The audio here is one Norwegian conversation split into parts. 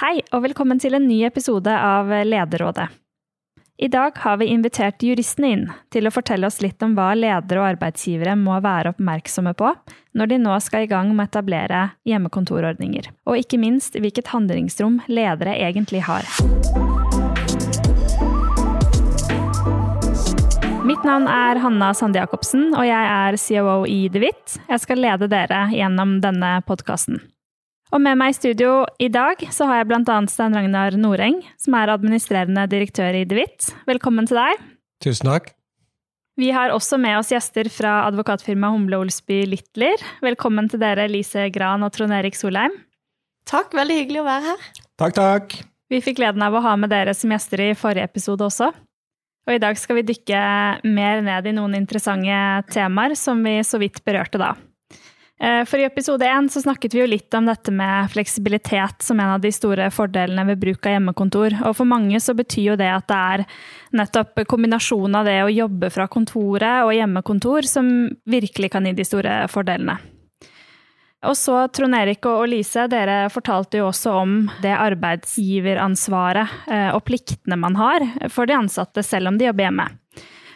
Hei, og velkommen til en ny episode av Lederrådet. I dag har vi invitert juristene inn til å fortelle oss litt om hva ledere og arbeidsgivere må være oppmerksomme på når de nå skal i gang med å etablere hjemmekontorordninger, og ikke minst hvilket handlingsrom ledere egentlig har. Mitt navn er Hanna Sande Jacobsen, og jeg er COO i DeWitt. Jeg skal lede dere gjennom denne podkasten. Og med meg i studio i dag så har jeg blant annet Stein Ragnar Noreng, som er administrerende direktør i DeWitt. Velkommen til deg. Tusen takk. Vi har også med oss gjester fra advokatfirmaet Humle Olsby Littler. Velkommen til dere, Lise Gran og Trond Erik Solheim. Takk, veldig hyggelig å være her. Takk, takk. Vi fikk gleden av å ha med dere som gjester i forrige episode også. Og i dag skal vi dykke mer ned i noen interessante temaer som vi så vidt berørte da. Eh, for i episode én så snakket vi jo litt om dette med fleksibilitet som en av de store fordelene ved bruk av hjemmekontor. Og for mange så betyr jo det at det er nettopp kombinasjonen av det å jobbe fra kontoret og hjemmekontor som virkelig kan gi de store fordelene. Og så Trond Erik og Lise, dere fortalte jo også om det arbeidsgiveransvaret eh, og pliktene man har for de ansatte selv om de jobber hjemme.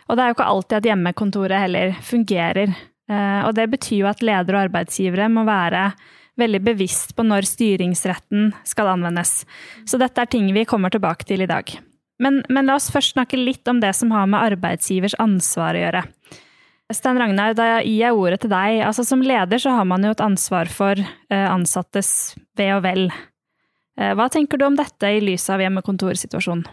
Og det er jo ikke alltid at hjemmekontoret heller fungerer og det betyr jo at ledere og arbeidsgivere må være veldig bevisst på når styringsretten skal anvendes. Så dette er ting vi kommer tilbake til i dag. Men, men la oss først snakke litt om det som har med arbeidsgivers ansvar å gjøre. Stein Ragnar, da gir jeg ordet til deg. Altså, som leder så har man jo et ansvar for eh, ansattes ve og vel. Eh, hva tenker du om dette i lys av hjemmekontorsituasjonen?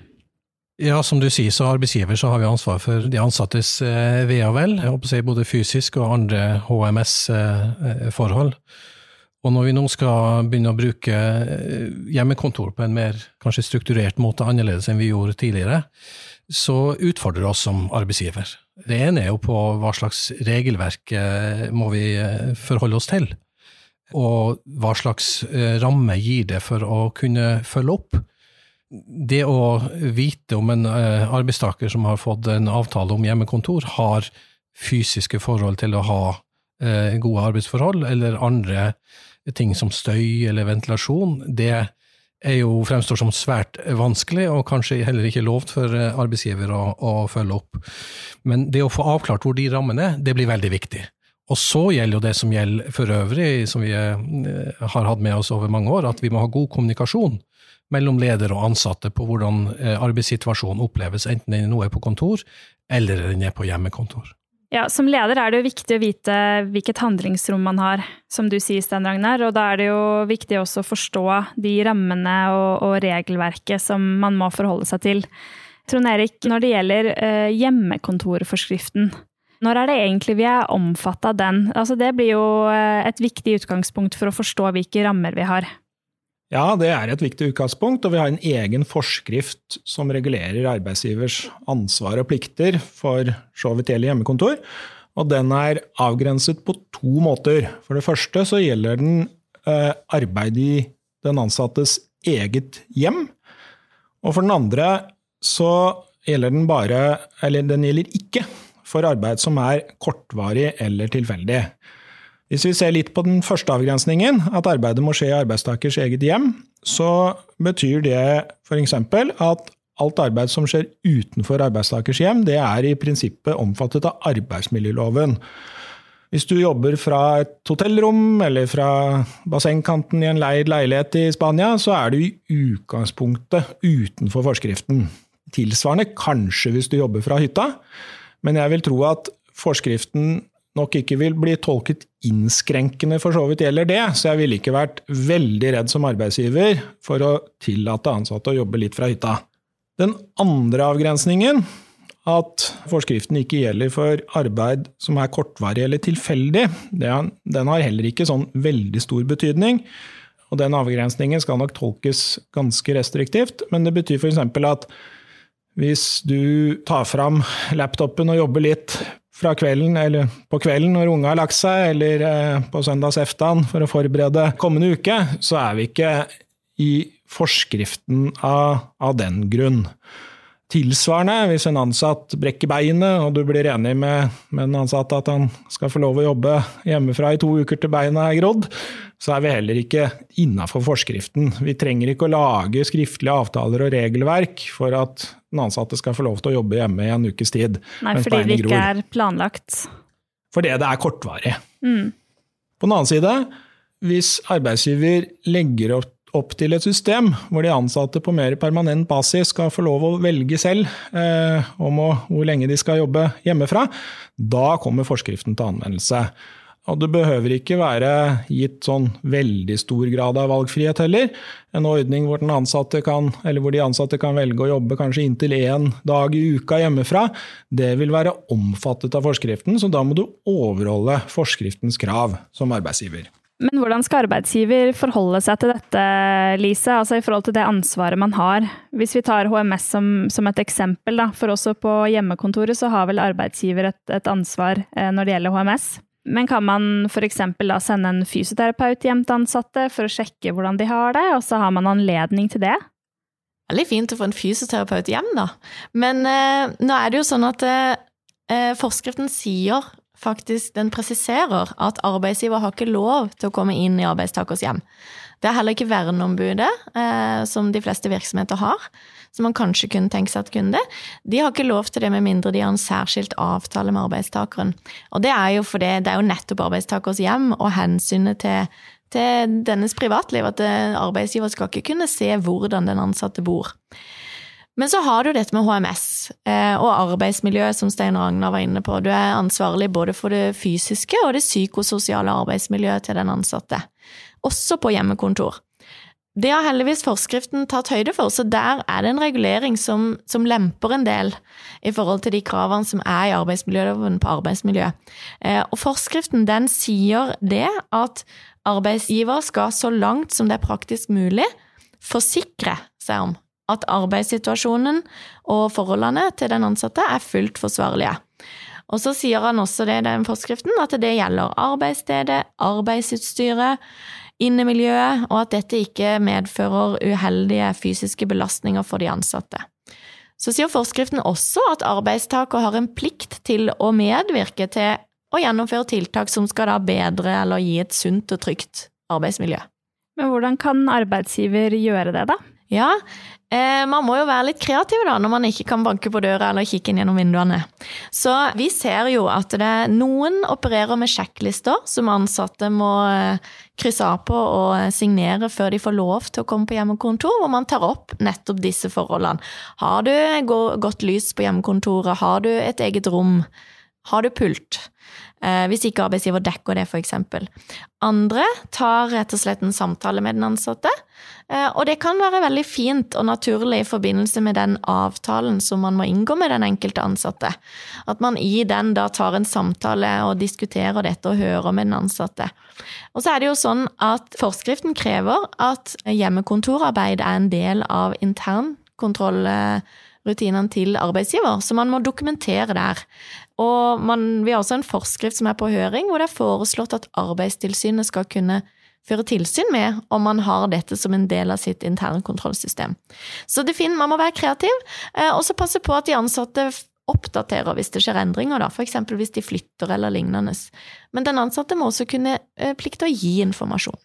Ja, som du sier, så arbeidsgiver så har vi ansvar for de ansattes eh, ve og vel, si både fysisk og andre HMS-forhold. Og når vi nå skal begynne å bruke eh, hjemmekontor på en mer kanskje strukturert måte, annerledes enn vi gjorde tidligere, så utfordrer det oss som arbeidsgiver. Det ene er jo på hva slags regelverk eh, må vi forholde oss til, og hva slags ramme gir det for å kunne følge opp det å vite om en uh, arbeidstaker som har fått en avtale om hjemmekontor, har fysiske forhold til å ha uh, gode arbeidsforhold, eller andre ting som støy eller ventilasjon, det er jo fremstår som svært vanskelig, og kanskje heller ikke lovt for eh, arbeidsgiver å, å følge opp. Men det å få avklart hvor de rammene er, det blir veldig viktig. Og så gjelder jo det som gjelder for øvrig, som vi har hatt med oss over mange år, at vi må ha god kommunikasjon mellom leder og ansatte på hvordan eh, arbeidssituasjonen oppleves, enten den nå er på kontor eller den er på hjemmekontor. Ja, Som leder er det jo viktig å vite hvilket handlingsrom man har, som du sier, Stein Ragnar. Og da er det jo viktig også å forstå de rammene og, og regelverket som man må forholde seg til. Trond Erik, når det gjelder eh, hjemmekontorforskriften, når er det egentlig vi er omfatta av den? Altså, det blir jo eh, et viktig utgangspunkt for å forstå hvilke rammer vi har. Ja, det er et viktig utgangspunkt, og vi har en egen forskrift som regulerer arbeidsgivers ansvar og plikter for så vidt gjelder hjemmekontor. Og den er avgrenset på to måter. For det første så gjelder den eh, arbeid i den ansattes eget hjem. Og for den andre så gjelder den bare Eller den gjelder ikke for arbeid som er kortvarig eller tilfeldig. Hvis vi ser litt på den første avgrensningen, at arbeidet må skje i arbeidstakers eget hjem, så betyr det f.eks. at alt arbeid som skjer utenfor arbeidstakers hjem, det er i prinsippet omfattet av arbeidsmiljøloven. Hvis du jobber fra et hotellrom eller fra bassengkanten i en leid leilighet i Spania, så er du i utgangspunktet utenfor forskriften. Tilsvarende kanskje hvis du jobber fra hytta, men jeg vil tro at forskriften nok ikke vil bli tolket innskrenkende for så vidt gjelder det, så jeg ville ikke vært veldig redd som arbeidsgiver for å tillate ansatte å jobbe litt fra hytta. Den andre avgrensningen, at forskriften ikke gjelder for arbeid som er kortvarig eller tilfeldig, den har heller ikke sånn veldig stor betydning. Og den avgrensningen skal nok tolkes ganske restriktivt, men det betyr f.eks. at hvis du tar fram laptopen og jobber litt fra kvelden, eller på kvelden når unga har lagt seg, eller på på søndagseftan for å forberede kommende uke, så er vi ikke i forskriften av, av den grunn. Tilsvarende, hvis en ansatt brekker beinet, og du blir enig med, med den ansatte at han skal få lov å jobbe hjemmefra i to uker til beinet er grodd, så er vi heller ikke innafor forskriften. Vi trenger ikke å lage skriftlige avtaler og regelverk for at den ansatte skal få lov til å jobbe hjemme i en ukes tid. Nei, fordi det ikke er planlagt. Fordi det er kortvarig. Mm. På den annen side, hvis arbeidsgiver legger opp opp til et system hvor de ansatte på mer permanent basis skal få lov å velge selv eh, om å, hvor lenge de skal jobbe hjemmefra, da kommer forskriften til anvendelse. Og det behøver ikke være gitt sånn veldig stor grad av valgfrihet heller. En ordning hvor, kan, hvor de ansatte kan velge å jobbe kanskje inntil én dag i uka hjemmefra, det vil være omfattet av forskriften, så da må du overholde forskriftens krav som arbeidsgiver. Men hvordan skal arbeidsgiver forholde seg til dette, Lise, altså i forhold til det ansvaret man har? Hvis vi tar HMS som, som et eksempel, da, for også på hjemmekontoret så har vel arbeidsgiver et, et ansvar eh, når det gjelder HMS. Men kan man f.eks. da sende en fysioterapeut hjem til ansatte for å sjekke hvordan de har det, og så har man anledning til det? Veldig fint å få en fysioterapeut hjem, da. Men eh, nå er det jo sånn at eh, forskriften sier faktisk den presiserer at arbeidsgiver har ikke lov til å komme inn i arbeidstakers hjem. Det er heller ikke verneombudet, eh, som de fleste virksomheter har, som man kanskje kunne tenke seg at kunne det. De har ikke lov til det med mindre de har en særskilt avtale med arbeidstakeren. Og det er jo fordi det er jo nettopp arbeidstakers hjem og hensynet til, til dennes privatliv at eh, arbeidsgiver skal ikke kunne se hvordan den ansatte bor. Men så har du dette med HMS eh, og arbeidsmiljøet, som Stein Ragnar var inne på. Du er ansvarlig både for det fysiske og det psykososiale arbeidsmiljøet til den ansatte. Også på hjemmekontor. Det har heldigvis forskriften tatt høyde for, så der er det en regulering som, som lemper en del i forhold til de kravene som er i arbeidsmiljøloven på arbeidsmiljø. Eh, og forskriften den sier det at arbeidsgiver skal så langt som det er praktisk mulig forsikre seg om at arbeidssituasjonen og forholdene til den ansatte er fullt forsvarlige. Og så sier han også det i den forskriften, at det gjelder arbeidsstedet, arbeidsutstyret, innemiljøet, og at dette ikke medfører uheldige fysiske belastninger for de ansatte. Så sier forskriften også at arbeidstaker har en plikt til å medvirke til å gjennomføre tiltak som skal da bedre eller gi et sunt og trygt arbeidsmiljø. Men hvordan kan arbeidsgiver gjøre det, da? Ja, eh, man må jo være litt kreativ da, når man ikke kan banke på døra eller kikke inn gjennom vinduene. Så vi ser jo at det, noen opererer med sjekklister som ansatte må eh, krysse av på og signere før de får lov til å komme på hjemmekontor, hvor man tar opp nettopp disse forholdene. Har du godt lys på hjemmekontoret? Har du et eget rom? Har du pult? Eh, hvis ikke arbeidsgiver dekker det, f.eks. Andre tar rett og slett en samtale med den ansatte, eh, og det kan være veldig fint og naturlig i forbindelse med den avtalen som man må inngå med den enkelte ansatte. At man i den da tar en samtale og diskuterer dette og hører med den ansatte. Og så er det jo sånn at forskriften krever at hjemmekontorarbeid er en del av internkontrollrutinene til arbeidsgiver, så man må dokumentere der. Og man, vi har også en forskrift som er på høring, hvor det er foreslått at Arbeidstilsynet skal kunne føre tilsyn med om man har dette som en del av sitt internkontrollsystem. Så det finner, man må være kreativ, eh, og så passe på at de ansatte oppdaterer hvis det skjer endringer, da, f.eks. hvis de flytter eller lignende. Men den ansatte må også kunne eh, plikte å gi informasjon.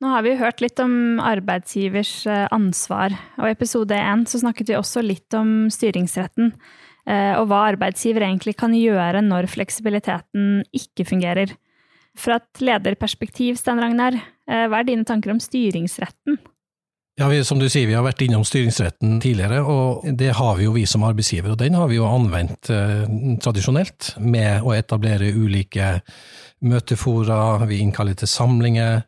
Nå har vi hørt litt om arbeidsgivers eh, ansvar, og i episode én så snakket vi også litt om styringsretten. Eh, og hva arbeidsgiver egentlig kan gjøre når fleksibiliteten ikke fungerer. Fra et lederperspektiv, Stein Ragnar, eh, hva er dine tanker om styringsretten? Ja, vi, Som du sier, vi har vært innom styringsretten tidligere, og det har vi jo vi som arbeidsgiver. Og den har vi jo anvendt eh, tradisjonelt med å etablere ulike møtefora, vi innkaller til samlinger,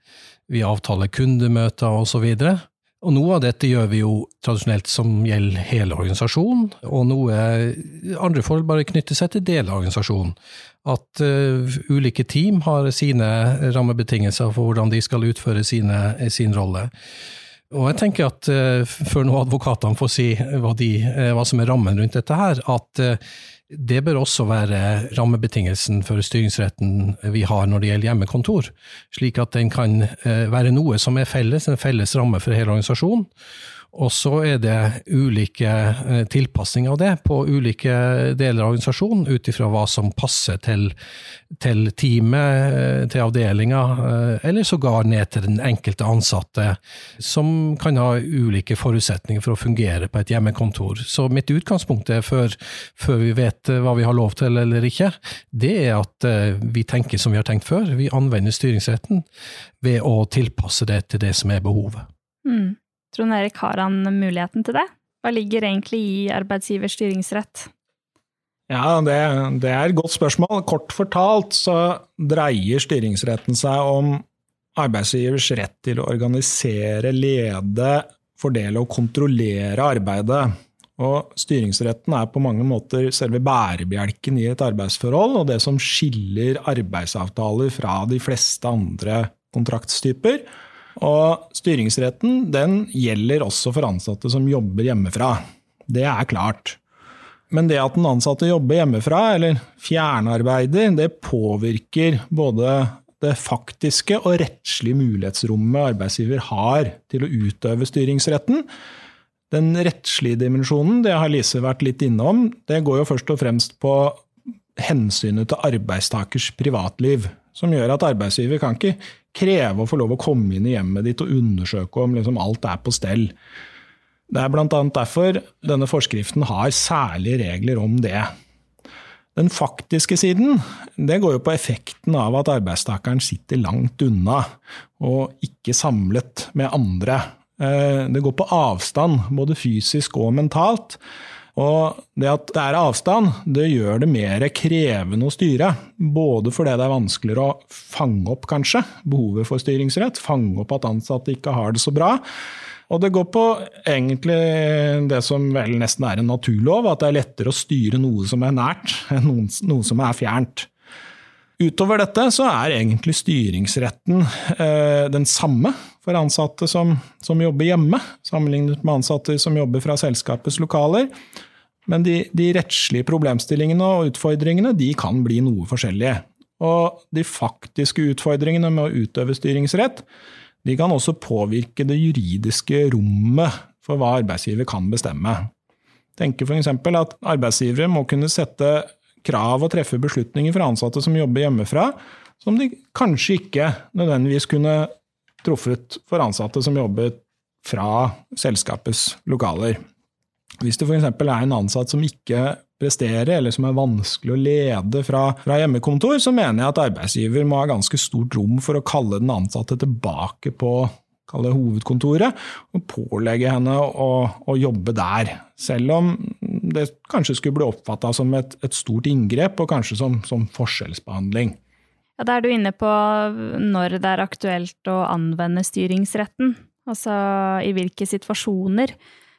vi avtaler kundemøter osv. Og, og noe av dette gjør vi jo tradisjonelt som gjelder hele organisasjonen, og noe andre forhold bare knytter seg til deler av organisasjonen. At uh, ulike team har sine rammebetingelser for hvordan de skal utføre sine, sin rolle. Og jeg tenker at uh, før nå advokatene får si hva, de, uh, hva, som er rammen rundt dette her, at det bør også være rammebetingelsen for styringsretten vi har når det gjelder hjemmekontor, slik at den kan eh, være noe som er felles, en felles ramme for hele organisasjonen. Og så er det ulike eh, tilpasninger av det på ulike deler av organisasjonen, ut ifra hva som passer til, til teamet, eh, til avdelinga, eh, eller sågar ned til den enkelte ansatte, som kan ha ulike forutsetninger for å fungere på et hjemmekontor. Så mitt utgangspunkt er, før, før vi vet hva vi har lov til eller ikke, det er at vi tenker som vi har tenkt før. Vi anvender styringsretten ved å tilpasse det til det som er behovet. Mm. Trond Erik, har han muligheten til det? Hva ligger egentlig i arbeidsgivers styringsrett? Ja, det, det, er et godt spørsmål. Kort fortalt så dreier styringsretten seg om arbeidsgivers rett til å organisere, lede, fordele og kontrollere arbeidet. Og styringsretten er på mange måter selve bærebjelken i et arbeidsforhold, og det som skiller arbeidsavtaler fra de fleste andre kontraktstyper. Og styringsretten den gjelder også for ansatte som jobber hjemmefra. Det er klart. Men det at den ansatte jobber hjemmefra, eller fjernarbeider, det påvirker både det faktiske og rettslige mulighetsrommet arbeidsgiver har til å utøve styringsretten. Den rettslige dimensjonen, det har Lise vært litt innom, det går jo først og fremst på hensynet til arbeidstakers privatliv. Som gjør at arbeidsgiver kan ikke kreve å få lov å komme inn i hjemmet ditt og undersøke om liksom alt er på stell. Det er bl.a. derfor denne forskriften har særlige regler om det. Den faktiske siden det går jo på effekten av at arbeidstakeren sitter langt unna og ikke samlet med andre. Eh, det går på avstand, både fysisk og mentalt. Og det at det er avstand, det gjør det mer krevende å styre. Både fordi det er vanskeligere å fange opp, kanskje, behovet for styringsrett. Fange opp at ansatte ikke har det så bra. Og det går på egentlig det som vel nesten er en naturlov, at det er lettere å styre noe som er nært, enn noe som er fjernt. Utover dette så er egentlig styringsretten eh, den samme for ansatte som, som, jobber hjemme, sammenlignet med ansatte som jobber fra selskapets lokaler. Men de, de rettslige problemstillingene og utfordringene de kan bli noe forskjellige. Og de faktiske utfordringene med å utøve styringsrett de kan også påvirke det juridiske rommet for hva arbeidsgiver kan bestemme. Tenker f.eks. at arbeidsgivere må kunne sette krav og treffe beslutninger for ansatte som jobber hjemmefra, som de kanskje ikke nødvendigvis kunne truffet for ansatte som jobber fra selskapets lokaler. Hvis det f.eks. er en ansatt som ikke presterer, eller som er vanskelig å lede fra, fra, hjemmekontor, så mener jeg at arbeidsgiver må ha ganske stort rom for å kalle den ansatte tilbake på hovedkontoret, og pålegge henne å, å, jobbe der. Selv om det kanskje skulle bli oppfatta som et, et, stort inngrep, og kanskje som, som forskjellsbehandling. Ja, Da er du inne på når det er aktuelt å anvende styringsretten. Altså i hvilke situasjoner.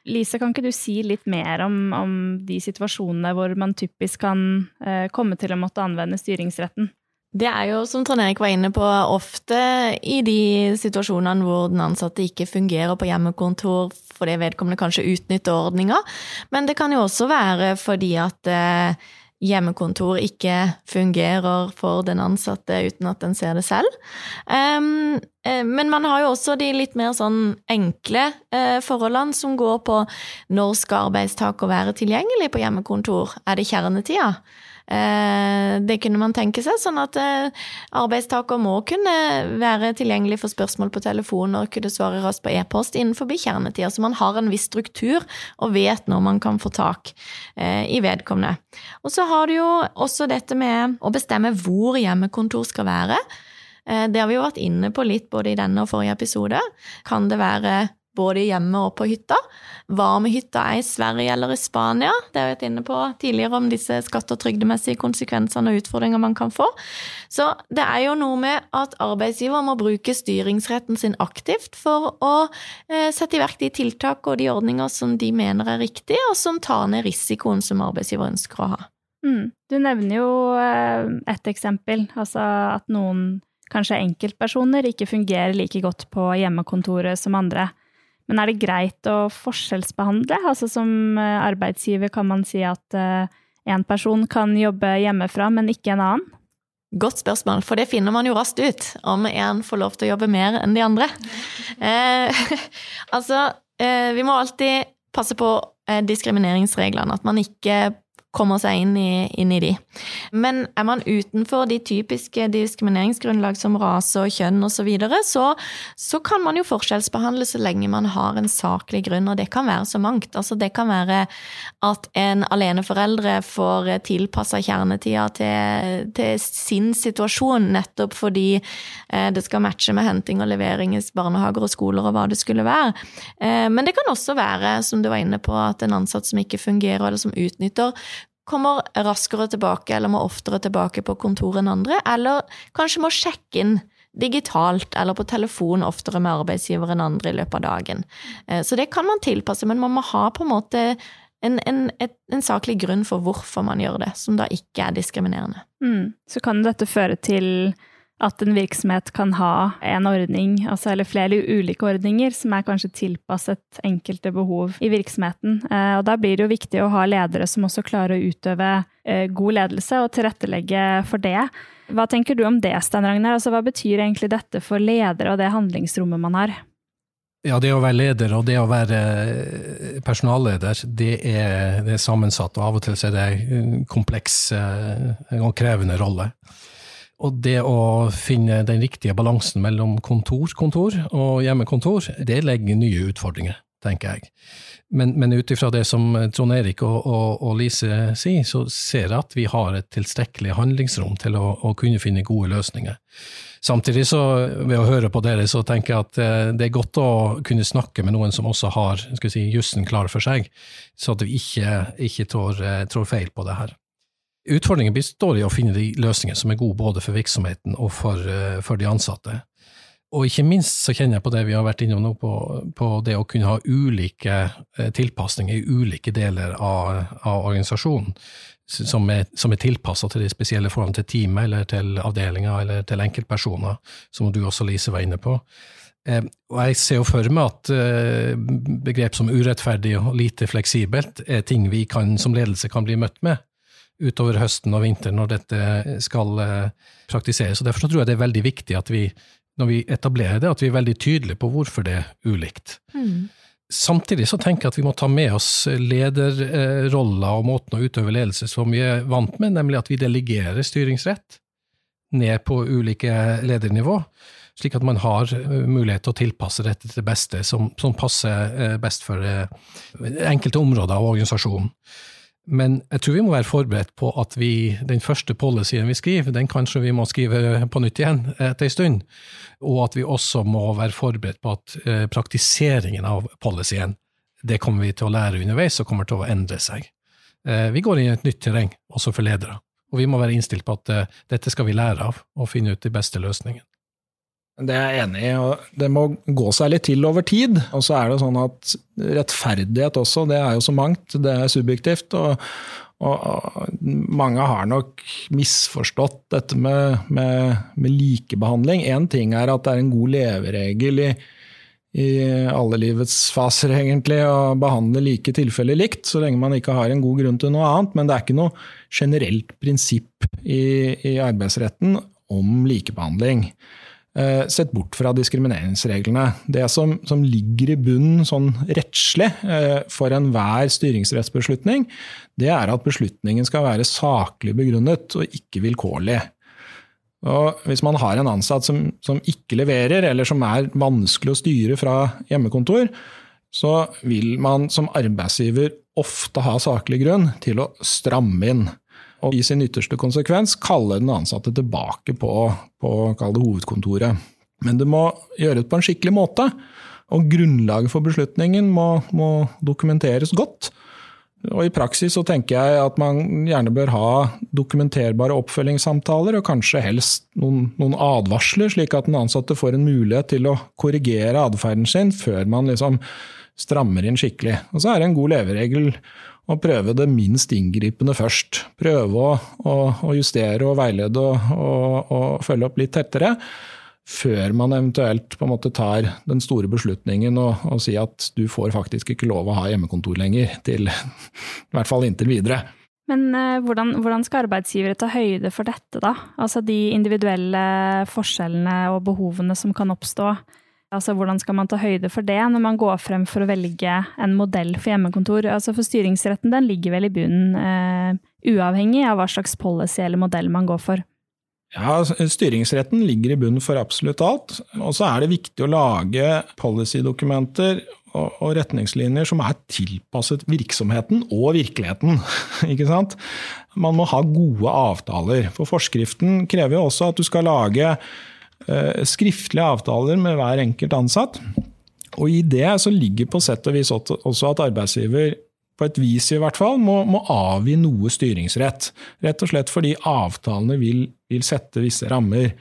Lise, kan ikke du si litt mer om, om de situasjonene hvor man typisk kan eh, komme til å måtte anvende styringsretten? Det er jo, som Trond Erik var inne på, ofte i de situasjonene hvor den ansatte ikke fungerer på hjemmekontor fordi vedkommende kanskje utnytter ordninga, men det kan jo også være fordi at eh, hjemmekontor ikke fungerer for den ansatte uten at den ser det selv. Um, men man har jo også de litt mer sånn enkle uh, forholdene som går på når skal arbeidstaker være tilgjengelig på hjemmekontor? Er det kjernetida? Eh, det kunne man tenke seg, sånn at eh, arbeidstaker må kunne være tilgjengelig for spørsmål på telefon og kunne svare raskt på e-post innenfor kjernetida, så man har en viss struktur og vet når man kan få tak eh, i vedkommende. Og så har du jo også dette med å bestemme hvor hjemmekontor skal være. Det har vi jo vært inne på litt både i denne og forrige episode. Kan det være både hjemme og på hytta. Hva om hytta er i Sverige eller i Spania? Det har vi vært inne på tidligere om disse skatte- og trygdemessige konsekvensene og utfordringer man kan få. Så det er jo noe med at arbeidsgiver må bruke styringsretten sin aktivt for å eh, sette i verk de tiltak og de ordninger som de mener er riktige, og som tar ned risikoen som arbeidsgiver ønsker å ha. Mm. Du nevner jo eh, et eksempel, altså at noen kanskje enkeltpersoner ikke fungerer like godt på hjemmekontoret som andre. Men er det greit å forskjellsbehandle? Altså som eh, arbeidsgiver kan man si at én eh, person kan jobbe hjemmefra, men ikke en annen? Godt spørsmål, for det finner man jo raskt ut, om en får lov til å jobbe mer enn de andre. Eh, altså, eh, vi må alltid passe på eh, diskrimineringsreglene, at man ikke kommer seg inn i, inn i de. Men er man utenfor de typiske diskrimineringsgrunnlag som rase og kjønn osv., så, videre, så så kan man jo forskjellsbehandle så lenge man har en saklig grunn, og det kan være så mangt. Altså det kan være at en aleneforeldre får tilpassa kjernetida til, til, sin situasjon, nettopp fordi eh, det skal matche med henting og levering i barnehager og skoler og hva det skulle være. Eh, men det kan også være, som du var inne på, at en ansatt som ikke fungerer, eller som utnytter kommer raskere tilbake eller må oftere tilbake på kontoret enn andre, eller kanskje må sjekke inn digitalt eller på telefon oftere med arbeidsgiver enn andre i løpet av dagen. Eh, så det kan man tilpasse, men man må ha på en måte en, en, en saklig grunn for hvorfor man gjør det, som da ikke er diskriminerende. Mm. Så kan dette føre til at en virksomhet kan ha en ordning, altså, eller flere ulike ordninger, som er kanskje tilpasset enkelte behov i virksomheten. Eh, og da blir det jo viktig å ha ledere som også klarer å utøve eh, god ledelse og tilrettelegge for det. Hva tenker du om det, Stein Ragnar? Altså, hva betyr egentlig dette for ledere og det handlingsrommet man har? Ja, det å være leder og det å være eh, personalleder, det er, det er sammensatt, og av og til er det en kompleks og krevende rolle. Og det å finne den riktige balansen mellom kontor-kontor og hjemmekontor, det legger nye utfordringer, tenker jeg. Men, men ut ifra det som Trond Erik og, og, og, Lise sier, så ser jeg at vi har et tilstrekkelig handlingsrom til å, å, kunne finne gode løsninger. Samtidig, så, ved å høre på dere, så tenker jeg at eh, det er godt å kunne snakke med noen som også har skal si, jussen klar for seg, så at vi ikke, ikke trår, eh, trår feil på det her. Utfordringen består i å finne de løsningene som er gode både for virksomheten og for, eh, for, de ansatte. Og ikke minst så kjenner jeg på det vi har vært innom nå, på, på det å kunne ha ulike eh, tilpasninger i ulike deler av, av organisasjonen, som er, som er tilpassa til de spesielle forholdene til teamet eller til avdelinga eller til enkeltpersoner, som du også, Lise, var inne på. Eh, og jeg ser jo for meg at begrep som urettferdig og lite fleksibelt er ting vi kan, som ledelse kan bli møtt med utover høsten og vinteren når dette skal eh, praktiseres. Og Derfor tror jeg det er veldig viktig at vi, når vi etablerer det, at vi er veldig tydelige på hvorfor det er ulikt. Mm. Samtidig så tenker jeg at vi må ta med oss lederroller og måten å utøve ledelse som vi er vant med, nemlig at vi delegerer styringsrett ned på ulike ledernivå, slik at man har eh, mulighet til å tilpasse dette til det beste, som, som passer eh, best for enkelte områder av organisasjonen. Men jeg tror vi må være forberedt på at vi, den første policyen vi skriver, den kanskje vi må skrive på nytt igjen etter en stund. Og at vi også må være forberedt på at eh, praktiseringen av policyen, det kommer vi til å lære underveis og kommer til å endre seg. Eh, vi går inn i et nytt terreng, også for ledere. Og vi må være innstilt på at eh, dette skal vi lære av, og finne ut de beste løsningene. Det er jeg enig i. og Det må gå seg litt til over tid. Og så er det sånn at rettferdighet også, det er jo så mangt. Det er subjektivt. og, og mange har nok misforstått dette med, med, med likebehandling. Én ting er at det er en god leveregel i, i alle livets faser, egentlig, å behandle like tilfeller likt, så lenge man ikke har en god grunn til noe annet. Men det er ikke noe generelt prinsipp i, i arbeidsretten om likebehandling. Eh, sett bort fra diskrimineringsreglene. Det som, som ligger i bunnen sånn rettslig eh, for enhver styringsrettsbeslutning, det er at beslutningen skal være saklig begrunnet og ikke vilkårlig. Og hvis man har en ansatt som, som ikke leverer, eller som er vanskelig å styre fra hjemmekontor, så vil man som arbeidsgiver ofte ha saklig grunn til å stramme inn og i sin ytterste konsekvens kalle den ansatte tilbake på, på hovedkontoret. Men det må gjøres på en skikkelig måte, og grunnlaget for beslutningen må, må dokumenteres godt. Og I praksis så tenker jeg at man gjerne bør ha dokumenterbare oppfølgingssamtaler, og kanskje helst noen, noen advarsler, slik at den ansatte får en mulighet til å korrigere atferden sin før man liksom strammer inn skikkelig. Og Så er det en god leveregel og prøve det minst inngripende først. Prøve å, å, å justere og veilede og, og, og, følge opp litt tettere. Før man eventuelt på en måte tar den store beslutningen og, og sier at du får faktisk ikke lov å ha hjemmekontor lenger, til, i hvert fall inntil videre. Men uh, hvordan, hvordan, skal arbeidsgivere ta høyde for dette, da? Altså de individuelle forskjellene og behovene som kan oppstå Altså hvordan skal man ta høyde for det når man går frem for å velge en modell for hjemmekontor? Altså for styringsretten den ligger vel i bunnen, uh, uavhengig av hva slags policy eller modell man går for. Ja, Styringsretten ligger i bunnen for absolutt alt. Og så er det viktig å lage policydokumenter og retningslinjer som er tilpasset virksomheten og virkeligheten. ikke sant? Man må ha gode avtaler. For forskriften krever jo også at du skal lage eh, skriftlige avtaler med hver enkelt ansatt. Og i det så ligger på sett og vis også at arbeidsgiver på et vis i hvert fall, må, må avgi noe styringsrett. Rett og slett fordi avtalene vil, vil, sette visse rammer.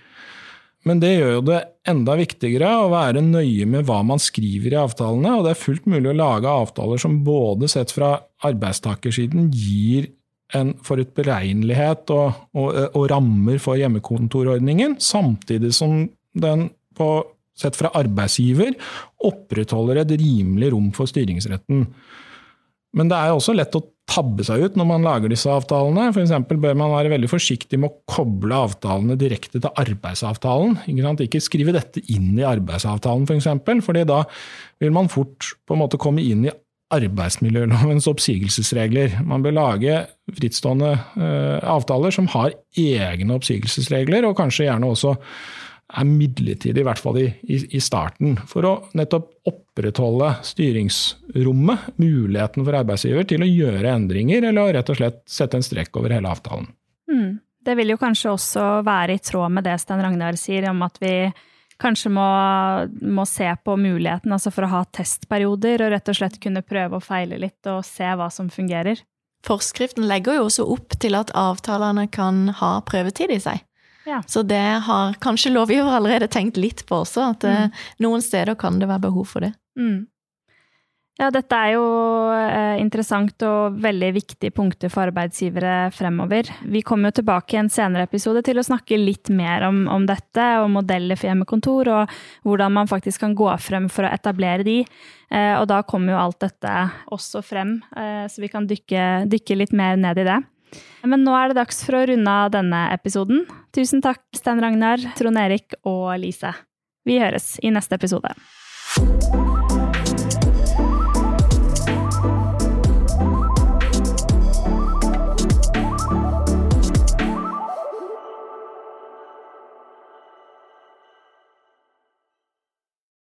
Men det gjør jo det enda viktigere å være nøye med hva man skriver i avtalene, og det er fullt mulig å lage avtaler som både sett fra arbeidstakersiden gir en forutberegnelighet og, og, og rammer for hjemmekontorordningen, samtidig som den på, sett fra arbeidsgiver opprettholder et rimelig rom for styringsretten. Men det er også lett å tabbe seg ut når man lager disse avtalene. F.eks. bør man være veldig forsiktig med å koble avtalene direkte til arbeidsavtalen. Ikke, ikke skrive dette inn i arbeidsavtalen, f.eks., for eksempel, fordi da vil man fort på en måte komme inn i arbeidsmiljølovens oppsigelsesregler. Man bør lage frittstående uh, avtaler som har egne oppsigelsesregler, og kanskje gjerne også er midlertidig, i hvert fall i, i, starten. For å nettopp opprettholde styringsrommet, muligheten for arbeidsgiver til å gjøre endringer, eller rett og slett sette en strekk over hele avtalen. Mm. Det vil jo kanskje også være i tråd med det Stein Ragnar sier, om at vi kanskje må, må, se på muligheten altså for å ha testperioder, og rett og slett kunne prøve og feile litt og se hva som fungerer. Forskriften legger jo også opp til at avtalene kan ha prøvetid i seg. Ja. Så det har kanskje lovgiver allerede tenkt litt på også, at eh, mm. noen steder kan det være behov for det. Mm. Ja, dette er jo eh, interessant og veldig viktige punkter for arbeidsgivere fremover. Vi kommer jo tilbake i en senere episode til å snakke litt mer om, om dette, og modeller for hjemmekontor, og hvordan man faktisk kan gå frem for å etablere de. Eh, og da kommer jo alt dette også frem, eh, så vi kan dykke, dykke litt mer ned i det. Men nå er det dags for å runde av denne episoden. Tusen takk, Stein Ragnar, Trond Erik og Lise. Vi høres i neste episode.